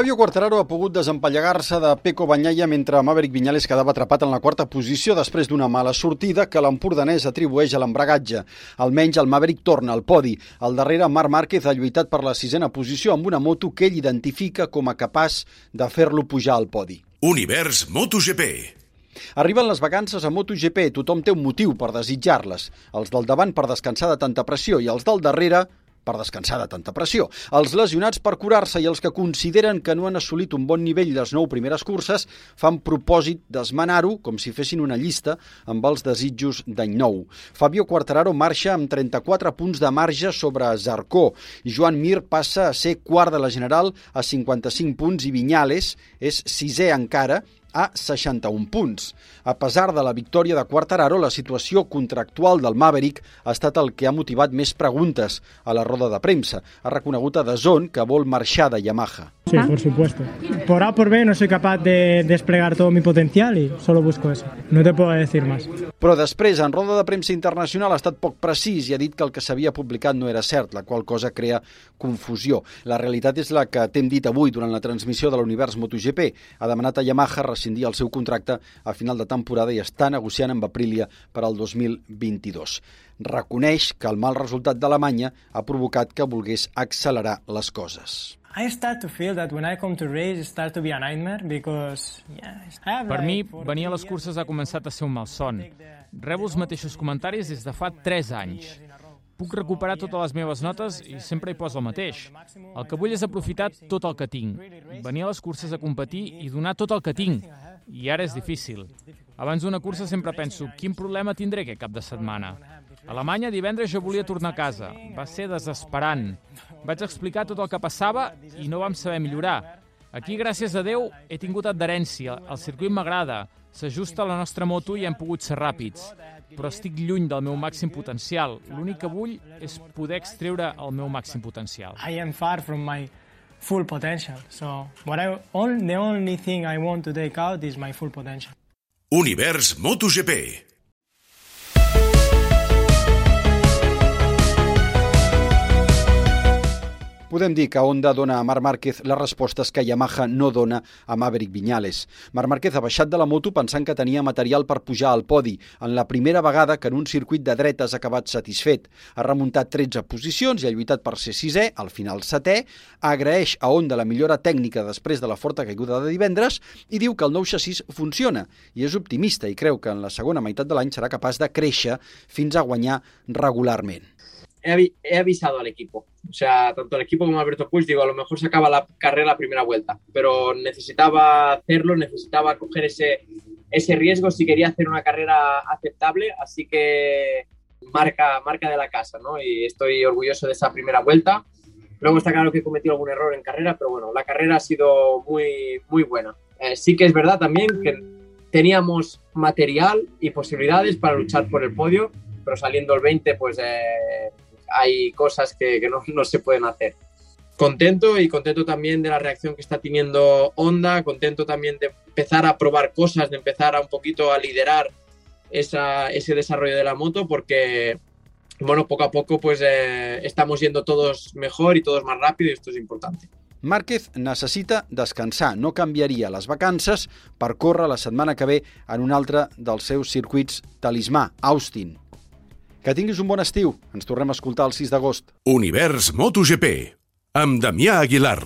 Fabio Quartararo ha pogut desempallegar-se de Peco Banyaia mentre Maverick Viñales quedava atrapat en la quarta posició després d'una mala sortida que l'empordanès atribueix a l'embragatge. Almenys el Maverick torna al podi. Al darrere, Marc Márquez ha lluitat per la sisena posició amb una moto que ell identifica com a capaç de fer-lo pujar al podi. Univers MotoGP. Arriben les vacances a MotoGP, tothom té un motiu per desitjar-les. Els del davant per descansar de tanta pressió i els del darrere per descansar de tanta pressió. Els lesionats per curar-se i els que consideren que no han assolit un bon nivell les nou primeres curses fan propòsit d'esmenar-ho com si fessin una llista amb els desitjos d'any nou. Fabio Quartararo marxa amb 34 punts de marge sobre Zarcó Joan Mir passa a ser quart de la general a 55 punts i Vinyales és sisè encara a 61 punts. A pesar de la victòria de Quartararo, la situació contractual del Maverick ha estat el que ha motivat més preguntes a la roda de premsa. Ha reconegut a Dazón que vol marxar de Yamaha. Sí, por supuesto. Por A por B no soy capaz de desplegar todo mi potencial y solo busco eso. No te puedo decir más. Però després, en roda de premsa internacional, ha estat poc precís i ha dit que el que s'havia publicat no era cert, la qual cosa crea confusió. La realitat és la que t'hem dit avui durant la transmissió de l'Univers MotoGP. Ha demanat a Yamaha rescindir el seu contracte a final de temporada i està negociant amb Aprilia per al 2022. Reconeix que el mal resultat d'Alemanya ha provocat que volgués accelerar les coses. I start to feel that when I come to race, it starts to be a nightmare because yeah, I have Per mi, 14 venir a les curses ha començat a ser un malson. Rebo els mateixos comentaris des de fa 3 anys. Puc recuperar totes les meves notes i sempre hi poso el mateix. El que vull és aprofitar tot el que tinc. Venir a les curses a competir i donar tot el que tinc. I ara és difícil. Abans d'una cursa sempre penso, quin problema tindré aquest cap de setmana? A Alemanya, divendres jo volia tornar a casa. Va ser desesperant. Vaig explicar tot el que passava i no vam saber millorar. Aquí, gràcies a Déu, he tingut adherència. El circuit m'agrada. S'ajusta a la nostra moto i hem pogut ser ràpids. Però estic lluny del meu màxim potencial. L'únic que vull és poder extreure el meu màxim potencial. I am far from my full potential. So what I all, the only thing I want to take out is my full potential. Univers MotoGP. Podem dir que Honda dona a Marc Márquez les respostes que Yamaha no dona a Maverick Viñales. Marc Márquez ha baixat de la moto pensant que tenia material per pujar al podi, en la primera vegada que en un circuit de dretes ha acabat satisfet. Ha remuntat 13 posicions i ha lluitat per ser sisè, al final setè, agraeix a Honda la millora tècnica després de la forta caiguda de divendres i diu que el nou xassís funciona i és optimista i creu que en la segona meitat de l'any serà capaç de créixer fins a guanyar regularment. He, he avisado al equipo. O sea, tanto el equipo como Alberto Puig, digo, a lo mejor se acaba la carrera la primera vuelta, pero necesitaba hacerlo, necesitaba coger ese, ese riesgo si quería hacer una carrera aceptable, así que marca, marca de la casa, ¿no? Y estoy orgulloso de esa primera vuelta. Luego está claro que he cometido algún error en carrera, pero bueno, la carrera ha sido muy, muy buena. Eh, sí que es verdad también que teníamos material y posibilidades para luchar por el podio, pero saliendo el 20, pues eh, hay cosas que, que no, no se pueden hacer. Contento y contento también de la reacción que está teniendo Honda, contento también de empezar a probar cosas, de empezar a un poquito a liderar esa, ese desarrollo de la moto, porque bueno, poco a poco pues eh, estamos yendo todos mejor y todos más rápido y esto es importante. Márquez necessita descansar, no canviaria les vacances per córrer la setmana que ve en un altre dels seus circuits talismà, Austin. Que tinguis un bon estiu. Ens tornem a escoltar el 6 d'agost. Univers MotoGP. Amb Damià Aguilar.